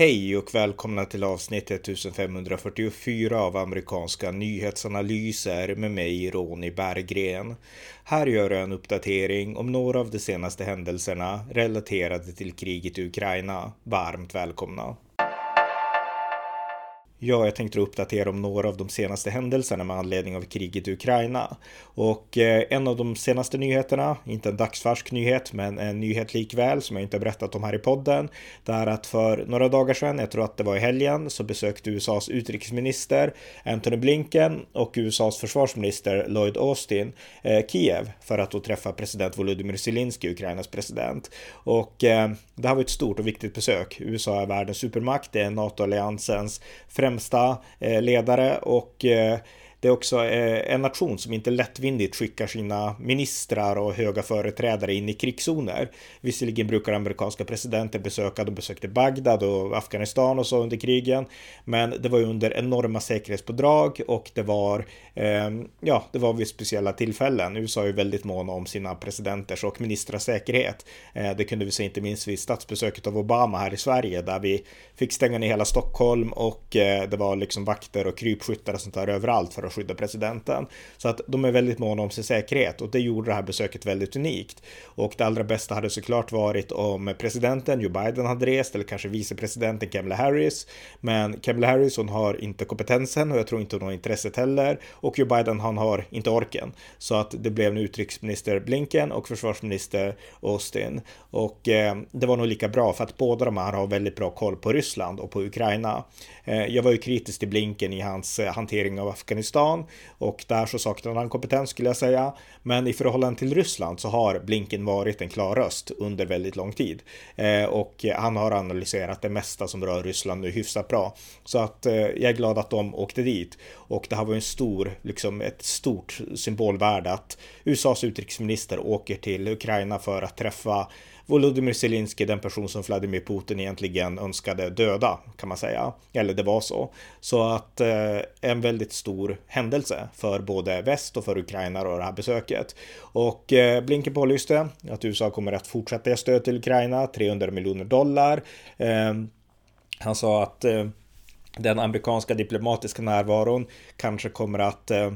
Hej och välkomna till avsnitt 1544 av amerikanska nyhetsanalyser med mig Ronny Berggren. Här gör jag en uppdatering om några av de senaste händelserna relaterade till kriget i Ukraina. Varmt välkomna! Ja, jag tänkte uppdatera om några av de senaste händelserna med anledning av kriget i Ukraina. Och eh, en av de senaste nyheterna, inte en dagsfärsk nyhet, men en nyhet likväl som jag inte berättat om här i podden. Det är att för några dagar sedan, jag tror att det var i helgen, så besökte USAs utrikesminister Antony Blinken och USAs försvarsminister Lloyd Austin eh, Kiev för att då träffa president Volodymyr Zelensky, Ukrainas president. Och eh, det här var ett stort och viktigt besök. USA är världens supermakt, det är NATO-alliansens främsta främsta eh, ledare och eh, det är också eh, en nation som inte lättvindigt skickar sina ministrar och höga företrädare in i krigszoner. Visserligen brukar amerikanska presidenter besöka, de besökte Bagdad och Afghanistan och så under krigen, men det var ju under enorma säkerhetspådrag och det var, eh, ja, det var vid speciella tillfällen. USA är ju väldigt måna om sina presidenters och ministrars säkerhet. Eh, det kunde vi se inte minst vid statsbesöket av Obama här i Sverige där vi fick stänga ner hela Stockholm och eh, det var liksom vakter och krypskyttar och sånt där överallt för att skydda presidenten. Så att de är väldigt måna om sin säkerhet och det gjorde det här besöket väldigt unikt. Och det allra bästa hade såklart varit om presidenten Joe Biden hade rest eller kanske vicepresidenten Kamala Harris. Men Kamala Harris hon har inte kompetensen och jag tror inte hon har intresset heller. Och Joe Biden han har inte orken. Så att det blev nu utrikesminister Blinken och försvarsminister Austin. Och eh, det var nog lika bra för att båda de här har väldigt bra koll på Ryssland och på Ukraina. Eh, jag var ju kritisk till Blinken i hans eh, hantering av Afghanistan och där så saknade han kompetens skulle jag säga. Men i förhållande till Ryssland så har Blinken varit en klar röst under väldigt lång tid eh, och han har analyserat det mesta som rör Ryssland nu hyfsat bra. Så att eh, jag är glad att de åkte dit och det här var en stor, liksom ett stort symbolvärde att USAs utrikesminister åker till Ukraina för att träffa Volodymyr Zelensky den person som Vladimir Putin egentligen önskade döda kan man säga. Eller det var så. Så att eh, en väldigt stor händelse för både väst och för Ukraina och det här besöket. Och eh, Blinken pålyste att USA kommer att fortsätta ge stöd till Ukraina, 300 miljoner dollar. Eh, han sa att eh, den amerikanska diplomatiska närvaron kanske kommer att eh,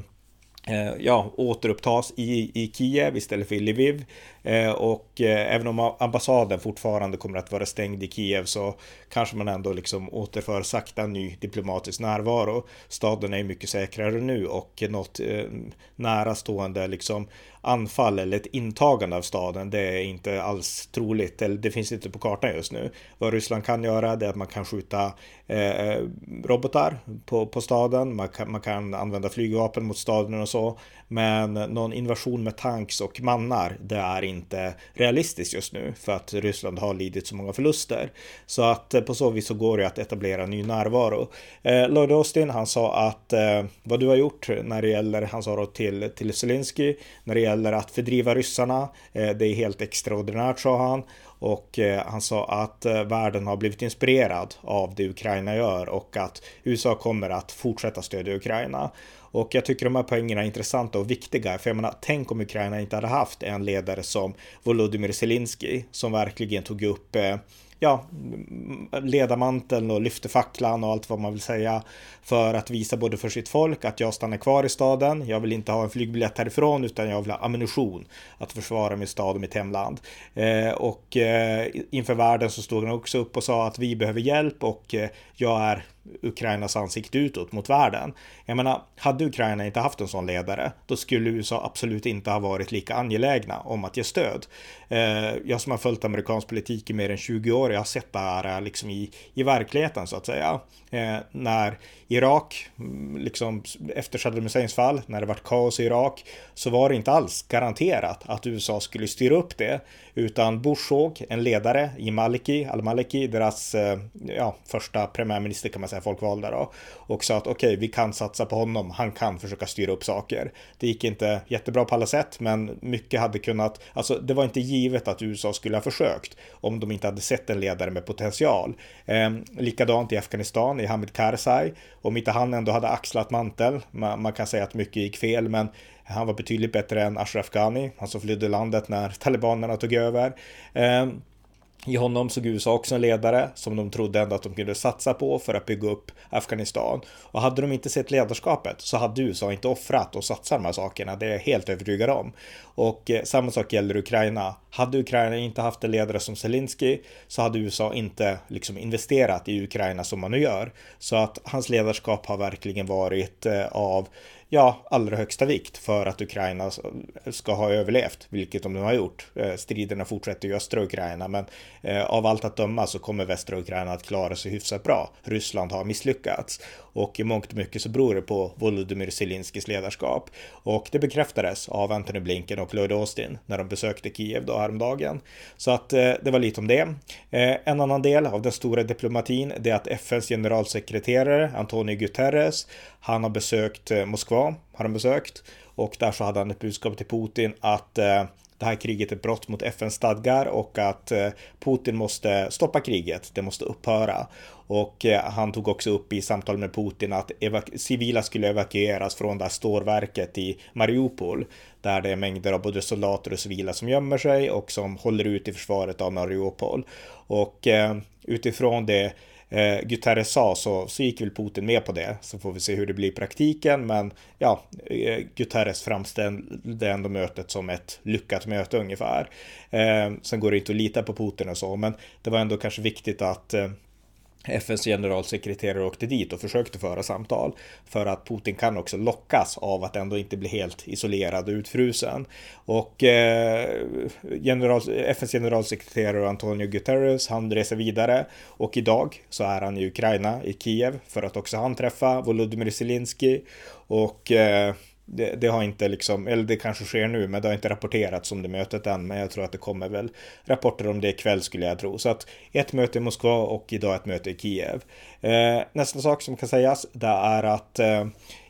Eh, ja, återupptas i, i Kiev istället för i Lviv. Eh, och eh, även om ambassaden fortfarande kommer att vara stängd i Kiev så kanske man ändå liksom återför sakta ny diplomatisk närvaro. Staden är mycket säkrare nu och något eh, nära stående liksom anfall eller ett intagande av staden, det är inte alls troligt. Eller det finns inte på kartan just nu. Vad Ryssland kan göra det är att man kan skjuta eh, eh, robotar på, på staden. Man kan, man kan använda flygvapen mot staden och så. Men någon invasion med tanks och mannar, det är inte realistiskt just nu för att Ryssland har lidit så många förluster. Så att eh, på så vis så går det att etablera ny närvaro. Eh, Lloyd Austin, han sa att eh, vad du har gjort när det gäller, han sa då till, till Zelensky, när det gäller att fördriva ryssarna, eh, det är helt extraordinärt sa han. Och eh, han sa att eh, världen har blivit inspirerad av det Ukraina gör och att USA kommer att fortsätta stödja Ukraina. Och jag tycker de här poängerna är intressanta och viktiga. För jag menar, tänk om Ukraina inte hade haft en ledare som Volodymyr Zelensky som verkligen tog upp ja, ledarmanteln och lyfte facklan och allt vad man vill säga för att visa både för sitt folk att jag stannar kvar i staden. Jag vill inte ha en flygbiljett härifrån utan jag vill ha ammunition att försvara min stad och mitt hemland. Eh, och eh, inför världen så stod han också upp och sa att vi behöver hjälp och eh, jag är Ukrainas ansikte utåt mot världen. Jag menar, hade Ukraina inte haft en sån ledare, då skulle USA absolut inte ha varit lika angelägna om att ge stöd. Eh, jag som har följt amerikansk politik i mer än 20 år, jag har sett det här eh, liksom i, i verkligheten så att säga. Eh, när Irak, mm, liksom efter Saddam Husseins fall, när det var kaos i Irak, så var det inte alls garanterat att USA skulle styra upp det, utan Bush såg en ledare i Maliki, al-Maliki, deras ja, första premiärminister kan man säga, folkvalda då, och sa att okej, okay, vi kan satsa på honom, han kan försöka styra upp saker. Det gick inte jättebra på alla sätt, men mycket hade kunnat, alltså det var inte givet att USA skulle ha försökt om de inte hade sett en ledare med potential. Eh, likadant i Afghanistan, i Hamid Karzai, om inte han ändå hade axlat mantel, man, man kan säga att mycket gick fel, men han var betydligt bättre än Ashraf Ghani, han som flydde landet när talibanerna tog över. Eh, i honom såg USA också en ledare som de trodde ändå att de kunde satsa på för att bygga upp Afghanistan. Och hade de inte sett ledarskapet så hade USA inte offrat och satsat de här sakerna. Det är jag helt övertygad om. Och eh, samma sak gäller Ukraina. Hade Ukraina inte haft en ledare som Zelensky så hade USA inte liksom investerat i Ukraina som man nu gör. Så att hans ledarskap har verkligen varit eh, av ja, allra högsta vikt för att Ukraina ska ha överlevt, vilket de nu har gjort. Eh, striderna fortsätter i östra Ukraina, men eh, av allt att döma så kommer västra Ukraina att klara sig hyfsat bra. Ryssland har misslyckats och i mångt och mycket så beror det på Volodymyr Zelenskyjs ledarskap. Och det bekräftades av Antony Blinken och Lloyd Austin när de besökte Kiev då häromdagen. Så att eh, det var lite om det. En annan del av den stora diplomatin, det är att FNs generalsekreterare Antonio Guterres, han har besökt eh, Moskva har han besökt och där så hade han ett budskap till Putin att eh, det här kriget är ett brott mot FNs stadgar och att eh, Putin måste stoppa kriget. Det måste upphöra. Och eh, han tog också upp i samtal med Putin att civila skulle evakueras från det här stålverket i Mariupol där det är mängder av både soldater och civila som gömmer sig och som håller ut i försvaret av Mariupol. Och eh, utifrån det eh, Guterres sa så, så gick väl Putin med på det. Så får vi se hur det blir i praktiken. Men ja, eh, Guterres framställde ändå mötet som ett lyckat möte ungefär. Eh, sen går det inte att lita på Putin och så, men det var ändå kanske viktigt att eh, FNs generalsekreterare åkte dit och försökte föra samtal för att Putin kan också lockas av att ändå inte bli helt isolerad och utfrusen. Och eh, general, FNs generalsekreterare Antonio Guterres, han reser vidare och idag så är han i Ukraina, i Kiev, för att också han träffa Volodymyr Zelensky och eh, det, det, har inte liksom, eller det kanske sker nu, men det har inte rapporterats om det mötet än. Men jag tror att det kommer väl rapporter om det ikväll skulle jag tro. Så att ett möte i Moskva och idag ett möte i Kiev. Eh, nästa sak som kan sägas, det är att eh,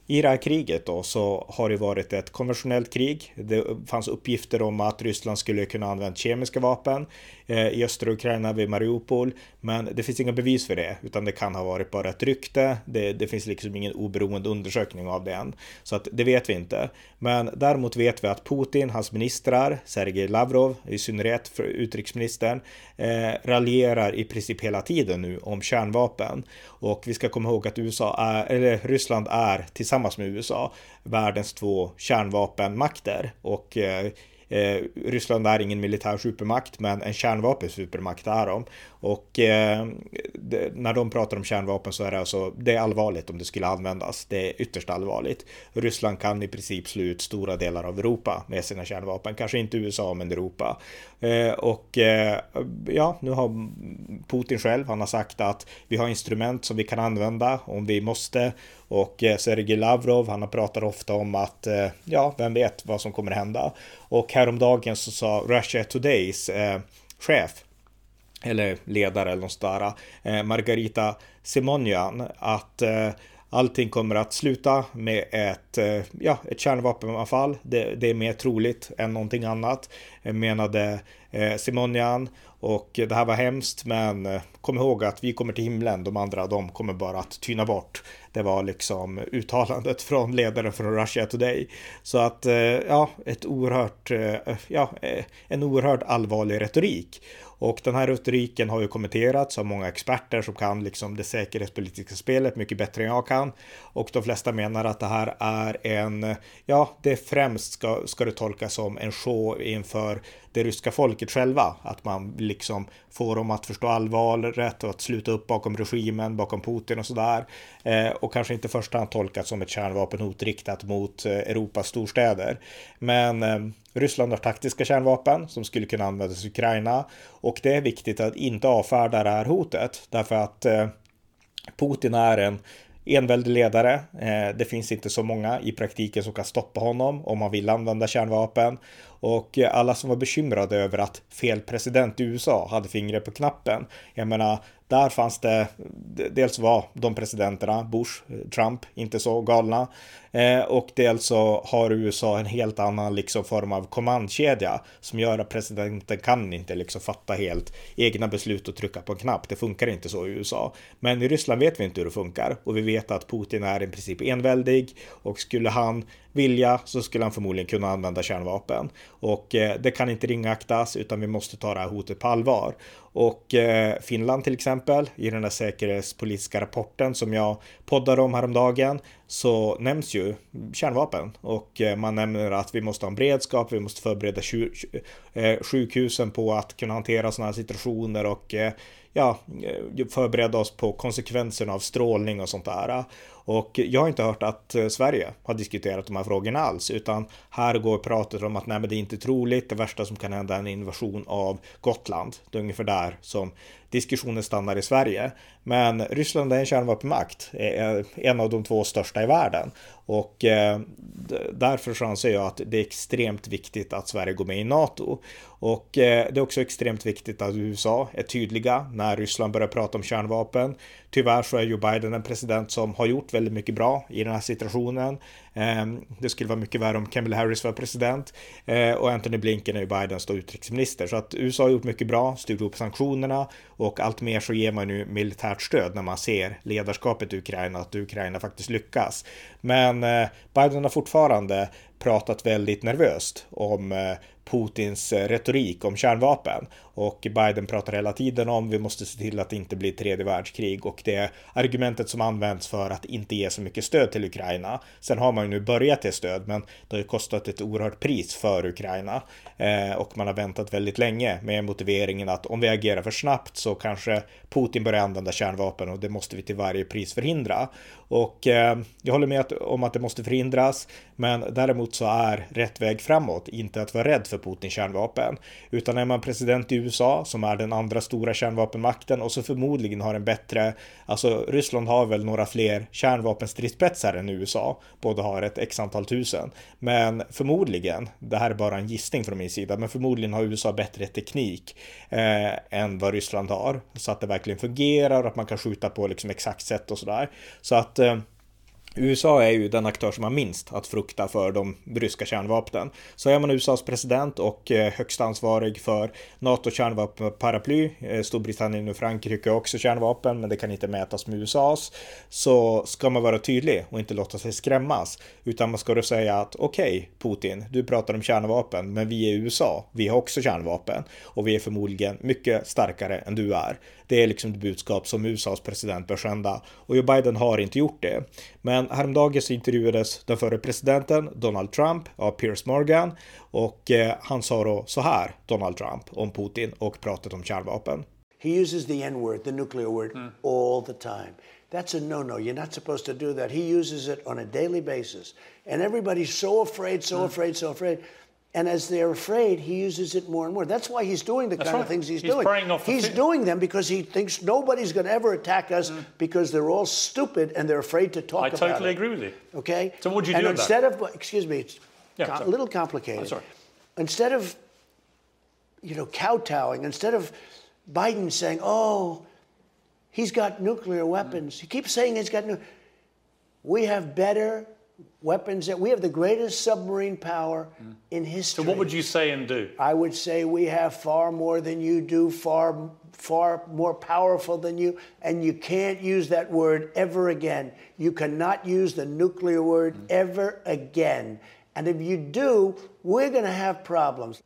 i det här kriget då så har det varit ett konventionellt krig. Det fanns uppgifter om att Ryssland skulle kunna använda kemiska vapen eh, i östra Ukraina vid Mariupol. Men det finns inga bevis för det, utan det kan ha varit bara ett rykte. Det, det finns liksom ingen oberoende undersökning av det än. Så att det vet vi inte. Men däremot vet vi att Putin, hans ministrar, Sergej Lavrov, i synnerhet för utrikesministern, eh, raljerar i princip hela tiden nu om kärnvapen. Och vi ska komma ihåg att USA är, eller Ryssland är tillsammans tillsammans med USA världens två kärnvapenmakter. Och eh, Eh, Ryssland är ingen militär supermakt, men en kärnvapensupermakt är de. Och eh, det, när de pratar om kärnvapen så är det alltså, det är allvarligt om det skulle användas. Det är ytterst allvarligt. Ryssland kan i princip slå ut stora delar av Europa med sina kärnvapen. Kanske inte USA, men Europa. Eh, och eh, ja, nu har Putin själv, han har sagt att vi har instrument som vi kan använda om vi måste. Och eh, Sergej Lavrov, han har pratat ofta om att, eh, ja, vem vet vad som kommer hända. Och häromdagen så sa Russia Todays eh, chef, eller ledare eller något sådär, eh, Margarita Simonian, att eh, allting kommer att sluta med ett, eh, ja, ett kärnvapenanfall. Det, det är mer troligt än någonting annat, eh, menade eh, Simonian. Och det här var hemskt, men kom ihåg att vi kommer till himlen, de andra de kommer bara att tyna bort. Det var liksom uttalandet från ledaren från Russia Today. Så att, ja, ett oerhört, ja, en oerhört allvarlig retorik. Och den här retoriken har ju kommenterats av många experter som kan liksom det säkerhetspolitiska spelet mycket bättre än jag kan. Och de flesta menar att det här är en, ja, det främst ska, ska det tolkas som en show inför det ryska folket själva. Att man liksom får dem att förstå allvaret och att sluta upp bakom regimen, bakom Putin och sådär. Eh, och kanske inte i första hand tolkas som ett kärnvapenhot riktat mot eh, Europas storstäder. Men eh, Ryssland har taktiska kärnvapen som skulle kunna användas i Ukraina och det är viktigt att inte avfärda det här hotet därför att eh, Putin är en enväldig ledare. Eh, det finns inte så många i praktiken som kan stoppa honom om man vill använda kärnvapen. Och eh, alla som var bekymrade över att fel president i USA hade fingret på knappen. Jag menar, där fanns det, dels var de presidenterna, Bush, eh, Trump, inte så galna. Eh, och dels så har USA en helt annan liksom form av kommandkedja som gör att presidenten kan inte liksom fatta helt egna beslut och trycka på en knapp. Det funkar inte så i USA. Men i Ryssland vet vi inte hur det funkar och vi vet att Putin är i princip enväldig och skulle han vilja så skulle han förmodligen kunna använda kärnvapen. Och eh, det kan inte ringaktas utan vi måste ta det här hotet på allvar. Och eh, Finland till exempel, i den där säkerhetspolitiska rapporten som jag poddade om häromdagen, så nämns ju kärnvapen och eh, man nämner att vi måste ha en beredskap, vi måste förbereda eh, sjukhusen på att kunna hantera sådana här situationer och eh, ja, eh, förbereda oss på konsekvenserna av strålning och sånt där. Och jag har inte hört att eh, Sverige har diskuterat de här frågorna alls, utan här går pratet om att nej, men det är inte troligt. Det värsta som kan hända är en invasion av Gotland. Det är ungefär där som diskussionen stannar i Sverige. Men Ryssland är en kärnvapenmakt, en av de två största i världen. Och eh, därför så anser jag att det är extremt viktigt att Sverige går med i NATO. Och eh, det är också extremt viktigt att USA är tydliga när Ryssland börjar prata om kärnvapen. Tyvärr så är Joe Biden en president som har gjort väldigt mycket bra i den här situationen. Ehm, det skulle vara mycket värre om Kamala Harris var president eh, och Anthony Blinken är ju Bidens då utrikesminister. Så att USA har gjort mycket bra, styrt upp sanktionerna och allt mer så ger man nu militärt stöd när man ser ledarskapet i Ukraina, att Ukraina faktiskt lyckas. Men eh, Biden har fortfarande pratat väldigt nervöst om eh, Putins eh, retorik om kärnvapen. Och Biden pratar hela tiden om vi måste se till att det inte blir tredje världskrig och det är argumentet som används för att inte ge så mycket stöd till Ukraina. Sen har man ju nu börjat ge stöd, men det har ju kostat ett oerhört pris för Ukraina eh, och man har väntat väldigt länge med motiveringen att om vi agerar för snabbt så kanske Putin börjar använda kärnvapen och det måste vi till varje pris förhindra. Och eh, jag håller med om att det måste förhindras, men däremot så är rätt väg framåt inte att vara rädd för Putins kärnvapen, utan är man president i USA som är den andra stora kärnvapenmakten och så förmodligen har en bättre, alltså Ryssland har väl några fler kärnvapenstridsspetsar än USA, båda har ett x antal tusen, men förmodligen, det här är bara en gissning från min sida, men förmodligen har USA bättre teknik eh, än vad Ryssland har, så att det verkligen fungerar och att man kan skjuta på liksom exakt sätt och sådär. Så att eh, USA är ju den aktör som har minst att frukta för de ryska kärnvapnen. Så är man USAs president och eh, högst ansvarig för NATO kärnvapenparaply, eh, Storbritannien och Frankrike har också kärnvapen, men det kan inte mätas med USAs, så ska man vara tydlig och inte låta sig skrämmas, utan man ska då säga att okej, okay, Putin, du pratar om kärnvapen, men vi är USA, vi har också kärnvapen och vi är förmodligen mycket starkare än du är. Det är liksom det budskap som USAs president bör sända och Joe Biden har inte gjort det. Men häromdagen så intervjuades den förre presidenten Donald Trump av Piers Morgan och eh, han sa då så här, Donald Trump, om Putin och pratet om kärnvapen. He uses the N-word, the nuclear word, mm. all the time. That's a no-no. You're not supposed to do that. He uses it on a daily basis. And everybody's so afraid, so mm. afraid, so afraid. And as they're afraid, he uses it more and more. That's why he's doing the That's kind right. of things he's, he's doing. he's doing them because he thinks nobody's going to ever attack us mm. because they're all stupid and they're afraid to talk I about totally it. I totally agree with you. Okay? So what would you and do instead of, excuse me, it's yeah, com- a little complicated. Sorry. instead of, you know, kowtowing, instead of Biden saying, oh, he's got nuclear weapons. Mm. He keeps saying he's got nuclear. We have better weapons that we have the greatest submarine power mm. in history. So what would you say and do? I would say we have far more than you do, far far more powerful than you and you can't use that word ever again. You cannot use the nuclear word mm. ever again. And if you do, we're going to have problems.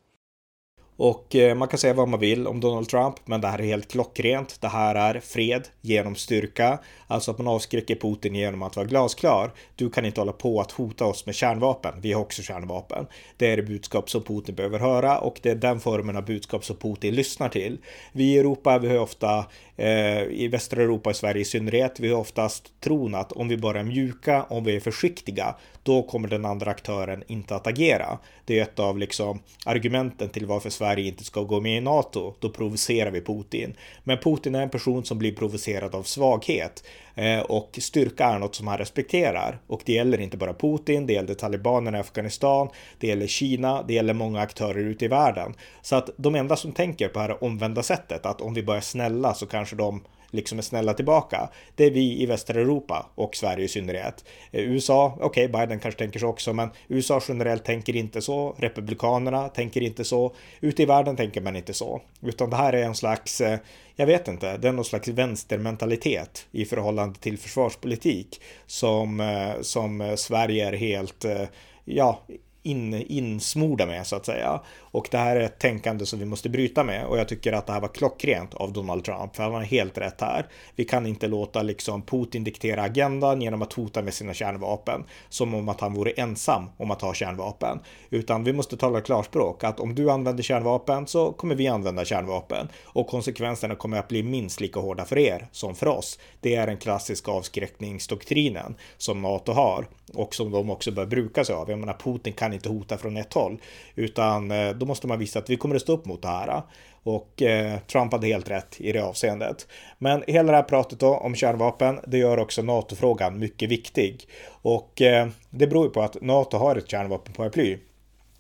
Och eh, man kan säga vad man vill om Donald Trump, men det här är helt klockrent. Det här är fred genom styrka, alltså att man avskräcker Putin genom att vara glasklar. Du kan inte hålla på att hota oss med kärnvapen. Vi har också kärnvapen. Det är det budskap som Putin behöver höra och det är den formen av budskap som Putin lyssnar till. Vi i Europa, vi har ofta eh, i västra Europa, i Sverige i synnerhet, vi har oftast tron att om vi bara är mjuka, om vi är försiktiga, då kommer den andra aktören inte att agera. Det är ett av liksom argumenten till varför Sverige inte ska gå med i NATO. Då provocerar vi Putin. Men Putin är en person som blir provocerad av svaghet eh, och styrka är något som han respekterar. Och det gäller inte bara Putin, det gäller talibanerna i Afghanistan, det gäller Kina, det gäller många aktörer ute i världen. Så att de enda som tänker på det här omvända sättet, att om vi börjar snälla så kanske de liksom är snälla tillbaka. Det är vi i västra Europa och Sverige i synnerhet. Eh, USA, okej, okay, Biden kanske tänker så också, men USA generellt tänker inte så. Republikanerna tänker inte så. Ute i världen tänker man inte så, utan det här är en slags eh, jag vet inte, det är någon slags vänstermentalitet i förhållande till försvarspolitik som, eh, som Sverige är helt, ja, in, insmorda med så att säga. Och det här är ett tänkande som vi måste bryta med. Och jag tycker att det här var klockrent av Donald Trump. För han har helt rätt här. Vi kan inte låta liksom Putin diktera agendan genom att hota med sina kärnvapen. Som om att han vore ensam om att ha kärnvapen, utan vi måste tala klarspråk. Att om du använder kärnvapen så kommer vi använda kärnvapen. Och konsekvenserna kommer att bli minst lika hårda för er som för oss. Det är den klassiska avskräckningsdoktrinen som NATO har. Och som de också bör bruka sig av. Jag menar, Putin kan inte hota från ett håll, utan eh, då måste man visa att vi kommer att stå upp mot det här. Och eh, Trump hade helt rätt i det avseendet. Men hela det här pratet då om kärnvapen, det gör också NATO-frågan mycket viktig. Och eh, det beror ju på att NATO har ett kärnvapenparaply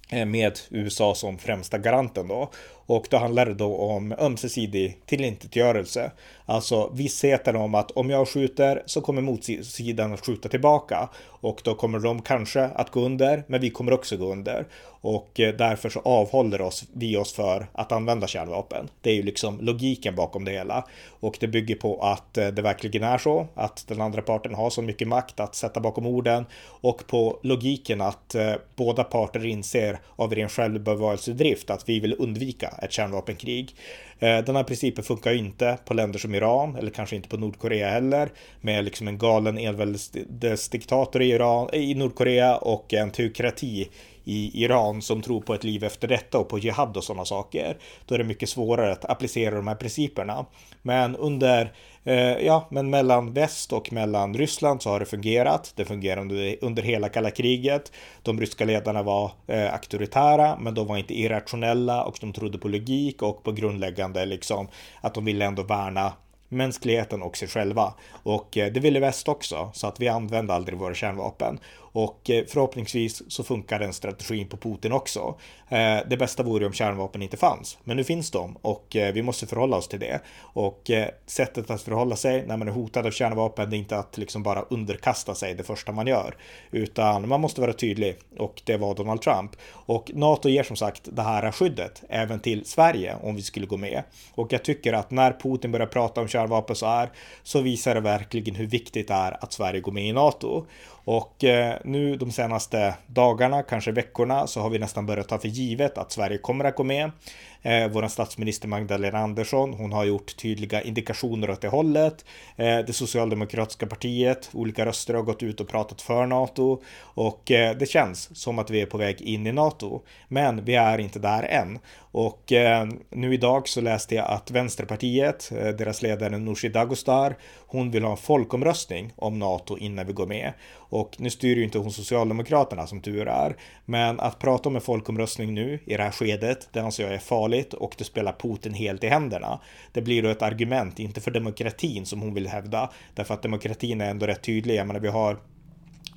eh, med USA som främsta garanten då. Och då handlar det då om ömsesidig tillintetgörelse. Alltså vissheten om att om jag skjuter så kommer motsidan att skjuta tillbaka och då kommer de kanske att gå under, men vi kommer också gå under och eh, därför så avhåller oss vi oss för att använda kärnvapen. Det är ju liksom logiken bakom det hela och det bygger på att eh, det verkligen är så att den andra parten har så mycket makt att sätta bakom orden och på logiken att eh, båda parter inser av ren självbevarelsedrift att vi vill undvika ett kärnvapenkrig. Eh, den här principen funkar ju inte på länder som Iran eller kanske inte på Nordkorea heller med liksom en galen enväldesdiktator i, Iran, i Nordkorea och en teokrati i Iran som tror på ett liv efter detta och på jihad och sådana saker. Då är det mycket svårare att applicera de här principerna. Men under Eh, ja, men mellan väst och mellan Ryssland så har det fungerat. Det fungerade under, under hela kalla kriget. De ryska ledarna var eh, auktoritära, men de var inte irrationella och de trodde på logik och på grundläggande liksom att de ville ändå värna mänskligheten och sig själva. Och eh, det ville väst också, så att vi använde aldrig våra kärnvapen. Och eh, förhoppningsvis så funkar den strategin på Putin också. Eh, det bästa vore om kärnvapen inte fanns, men nu finns de och eh, vi måste förhålla oss till det. Och sättet att förhålla sig när man är hotad av kärnvapen, det är inte att liksom bara underkasta sig det första man gör, utan man måste vara tydlig och det var Donald Trump. Och NATO ger som sagt det här skyddet även till Sverige om vi skulle gå med. Och jag tycker att när Putin börjar prata om kärnvapen så här så visar det verkligen hur viktigt det är att Sverige går med i NATO. Och eh, nu de senaste dagarna, kanske veckorna, så har vi nästan börjat ta för givet att Sverige kommer att gå med. Eh, Vår statsminister Magdalena Andersson, hon har gjort tydliga indikationer åt det hållet. Eh, det socialdemokratiska partiet, olika röster har gått ut och pratat för NATO och eh, det känns som att vi är på väg in i NATO. Men vi är inte där än. Och eh, nu idag så läste jag att Vänsterpartiet, eh, deras ledare Nooshi Dagostar, hon vill ha en folkomröstning om NATO innan vi går med. Och nu styr ju inte hon Socialdemokraterna som tur är. Men att prata om en folkomröstning nu i det här skedet, det anser jag är farligt och det spelar Putin helt i händerna. Det blir då ett argument, inte för demokratin som hon vill hävda, därför att demokratin är ändå rätt tydlig. Jag menar, vi har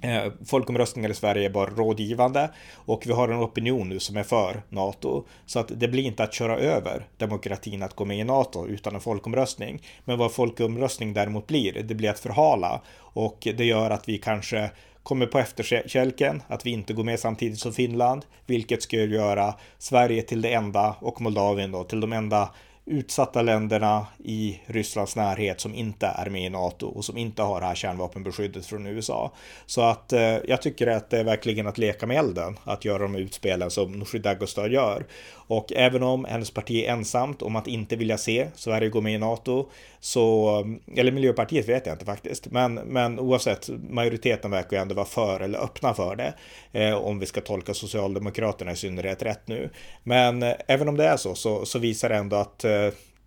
eh, folkomröstningar i Sverige är bara rådgivande och vi har en opinion nu som är för NATO. Så att det blir inte att köra över demokratin att gå med i NATO utan en folkomröstning. Men vad folkomröstning däremot blir, det blir att förhala och det gör att vi kanske kommer på efterkälken, att vi inte går med samtidigt som Finland, vilket skulle göra Sverige till det enda och Moldavien då till de enda utsatta länderna i Rysslands närhet som inte är med i NATO och som inte har det här kärnvapenbeskyddet från USA. Så att eh, jag tycker att det är verkligen att leka med elden att göra de utspelen som Nooshi Dadgostar gör. Och även om hennes parti är ensamt om att inte vilja se Sverige gå med i NATO, så, mm, eller Miljöpartiet vet jag inte faktiskt, men, men oavsett, majoriteten verkar ju ändå vara för eller öppna för det, eh, om vi ska tolka Socialdemokraterna i synnerhet rätt nu. Men eh, även om det är så, så, så visar det ändå att eh,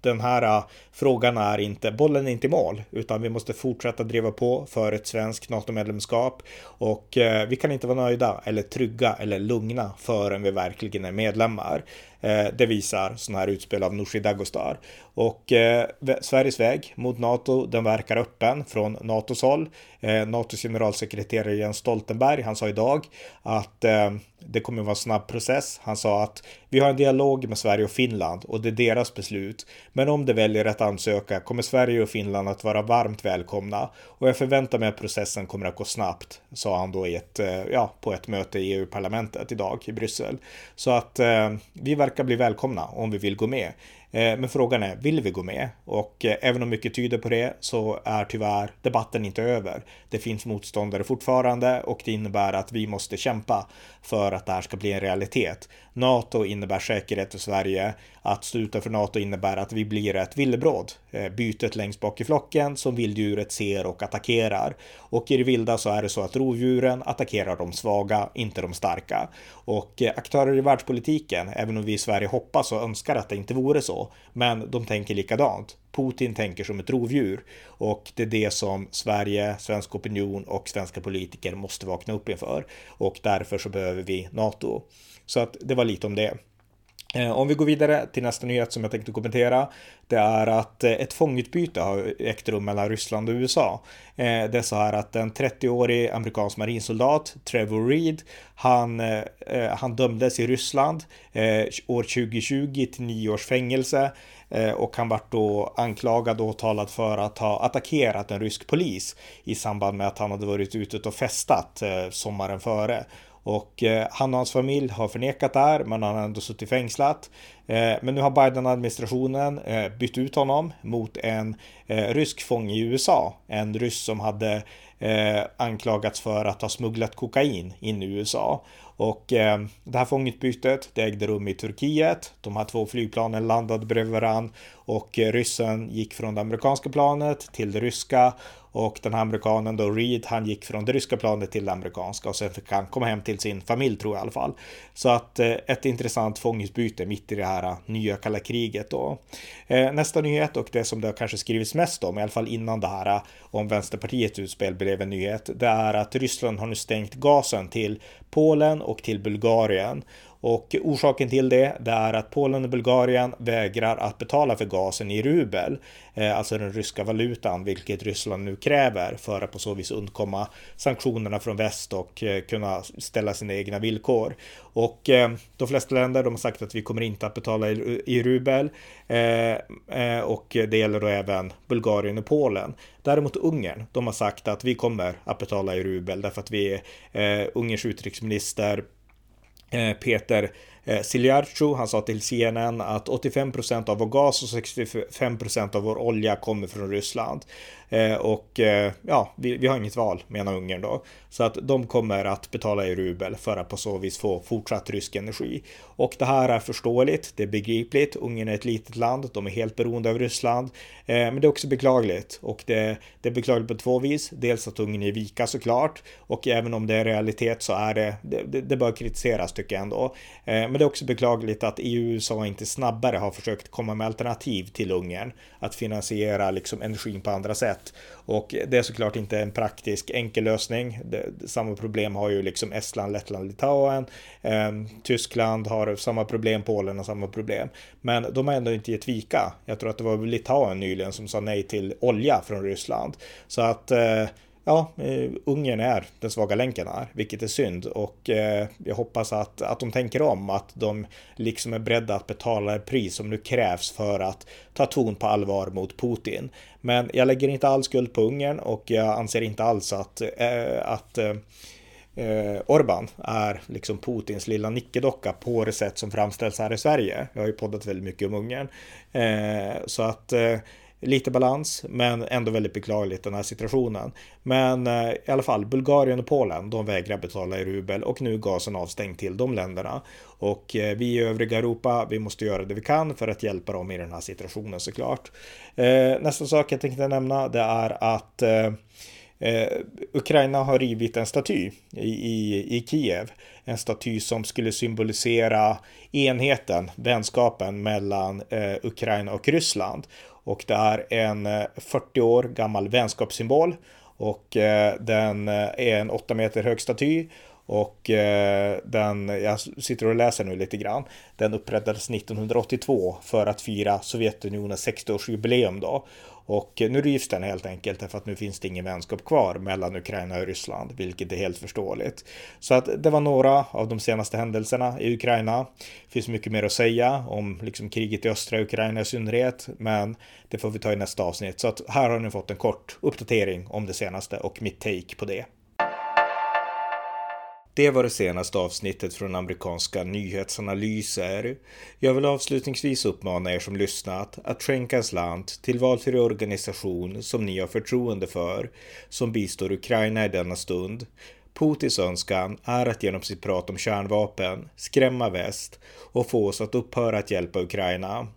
den här äh, frågan är inte, bollen är inte i mål, utan vi måste fortsätta driva på för ett svenskt NATO-medlemskap och eh, vi kan inte vara nöjda eller trygga eller lugna förrän vi verkligen är medlemmar. Eh, det visar sådana här utspel av Nooshi Dagostar. Och eh, Sveriges väg mot NATO, den verkar öppen från NATOs håll. Eh, NATOs generalsekreterare Jens Stoltenberg, han sa idag att eh, det kommer att vara en snabb process. Han sa att vi har en dialog med Sverige och Finland och det är deras beslut. Men om de väljer att ansöka kommer Sverige och Finland att vara varmt välkomna och jag förväntar mig att processen kommer att gå snabbt, sa han då i ett, eh, ja, på ett möte i EU-parlamentet idag i Bryssel. Så att eh, vi verkar bli välkomna om vi vill gå med. Eh, men frågan är, vill vi gå med? Och eh, även om mycket tyder på det så är tyvärr debatten inte över. Det finns motståndare fortfarande och det innebär att vi måste kämpa för att det här ska bli en realitet. NATO innebär säkerhet för Sverige. Att stå utanför NATO innebär att vi blir ett villebråd. Eh, bytet längst bak i flocken som vilddjuret ser och attackerar. Och i det vilda så är det så att rovdjuren attackerar de svaga, inte de starka. Och eh, aktörer i världspolitiken, även om vi i Sverige hoppas och önskar att det inte vore så, men de tänker likadant. Putin tänker som ett rovdjur och det är det som Sverige, svensk opinion och svenska politiker måste vakna upp inför och därför så behöver vi NATO. Så att det var lite om det. Eh, om vi går vidare till nästa nyhet som jag tänkte kommentera. Det är att eh, ett fångutbyte har ägt rum mellan Ryssland och USA. Eh, det är så här att en 30-årig amerikansk marinsoldat, Trevor Reed, han, han dömdes i Ryssland år 2020 till nio års fängelse och han vart då anklagad och åtalad för att ha attackerat en rysk polis i samband med att han hade varit ute och festat sommaren före. Och eh, han och hans familj har förnekat det här, men han har ändå suttit fängslat. Eh, men nu har Biden-administrationen eh, bytt ut honom mot en eh, rysk fånge i USA. En ryss som hade anklagats för att ha smugglat kokain in i USA. Och det här fångutbytet det ägde rum i Turkiet. De här två flygplanen landade bredvid varandra och ryssen gick från det amerikanska planet till det ryska och den här amerikanen då, Reed, han gick från det ryska planet till det amerikanska och sen fick han komma hem till sin familj tror jag i alla fall. Så att eh, ett intressant fångutbyte mitt i det här här nya kalla kriget då. Eh, nästa nyhet och det som det har kanske skrivits mest om, i alla fall innan det här eh, om Vänsterpartiets utspel blev en nyhet, det är att Ryssland har nu stängt gasen till Polen och till Bulgarien. Och orsaken till det, det är att Polen och Bulgarien vägrar att betala för gasen i rubel, eh, alltså den ryska valutan, vilket Ryssland nu kräver för att på så vis undkomma sanktionerna från väst och eh, kunna ställa sina egna villkor. Och eh, de flesta länder de har sagt att vi kommer inte att betala i, rubel och det gäller då även Bulgarien och Polen. Däremot Ungern, de har sagt att vi kommer att betala i rubel därför att vi är Ungerns utrikesminister Eh, Peter eh, Siljarcu, han sa till CNN att 85% av vår gas och 65% av vår olja kommer från Ryssland. Eh, och eh, ja, vi, vi, har inget val menar Ungern då. Så att de kommer att betala i rubel för att på så vis få fortsatt rysk energi. Och det här är förståeligt, det är begripligt. Ungern är ett litet land, de är helt beroende av Ryssland. Eh, men det är också beklagligt och det, det är beklagligt på två vis. Dels att Ungern är vika såklart och även om det är realitet så är det, det, det bör kritiseras tycker jag ändå. Men det är också beklagligt att EU och USA inte snabbare har försökt komma med alternativ till Ungern att finansiera liksom energin på andra sätt sätt. Och det är såklart inte en praktisk enkel lösning. Det, samma problem har ju liksom Estland, Lettland, Litauen. Eh, Tyskland har samma problem, Polen har samma problem. Men de har ändå inte gett vika. Jag tror att det var Litauen nyligen som sa nej till olja från Ryssland. Så att eh, ja, eh, Ungern är den svaga länken här, vilket är synd och eh, jag hoppas att, att de tänker om, att de liksom är beredda att betala det pris som nu krävs för att ta ton på allvar mot Putin. Men jag lägger inte all skuld på Ungern och jag anser inte alls att, eh, att eh, eh, Orban är liksom Putins lilla nickedocka på det sätt som framställs här i Sverige. Jag har ju poddat väldigt mycket om Ungern. Eh, så att eh, lite balans, men ändå väldigt beklagligt den här situationen. Men eh, i alla fall, Bulgarien och Polen, de vägrar betala i rubel och nu är gasen avstängd till de länderna. Och eh, vi i övriga Europa, vi måste göra det vi kan för att hjälpa dem i den här situationen såklart. Eh, nästa sak jag tänkte nämna, det är att Eh, eh Ukraina har rivit en staty i, i, i Kiev. En staty som skulle symbolisera enheten, vänskapen mellan eh, Ukraina och Ryssland. Och det är en eh, 40 år gammal vänskapssymbol. Och eh, den eh, är en 8 meter hög staty. Och den, jag sitter och läser nu lite grann, den upprättades 1982 för att fira Sovjetunionens 60-årsjubileum då. Och nu rivs den helt enkelt därför att nu finns det ingen vänskap kvar mellan Ukraina och Ryssland, vilket är helt förståeligt. Så att det var några av de senaste händelserna i Ukraina. Det finns mycket mer att säga om liksom kriget i östra Ukraina i synnerhet, men det får vi ta i nästa avsnitt. Så att här har ni fått en kort uppdatering om det senaste och mitt take på det. Det var det senaste avsnittet från amerikanska nyhetsanalyser. Jag vill avslutningsvis uppmana er som lyssnat att skänka en slant till valfri organisation som ni har förtroende för, som bistår Ukraina i denna stund. Putins önskan är att genom sitt prat om kärnvapen skrämma väst och få oss att upphöra att hjälpa Ukraina.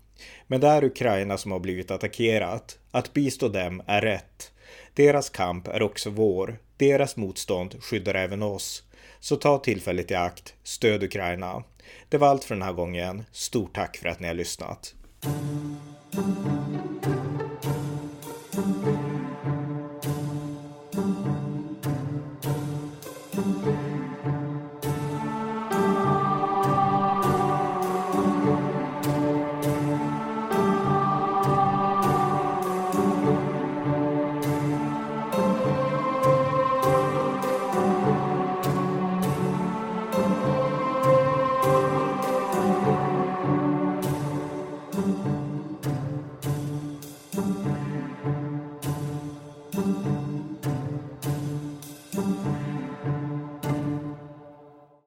Men det är Ukraina som har blivit attackerat. Att bistå dem är rätt. Deras kamp är också vår. Deras motstånd skyddar även oss. Så ta tillfället i akt, stöd Ukraina. Det var allt för den här gången. Stort tack för att ni har lyssnat.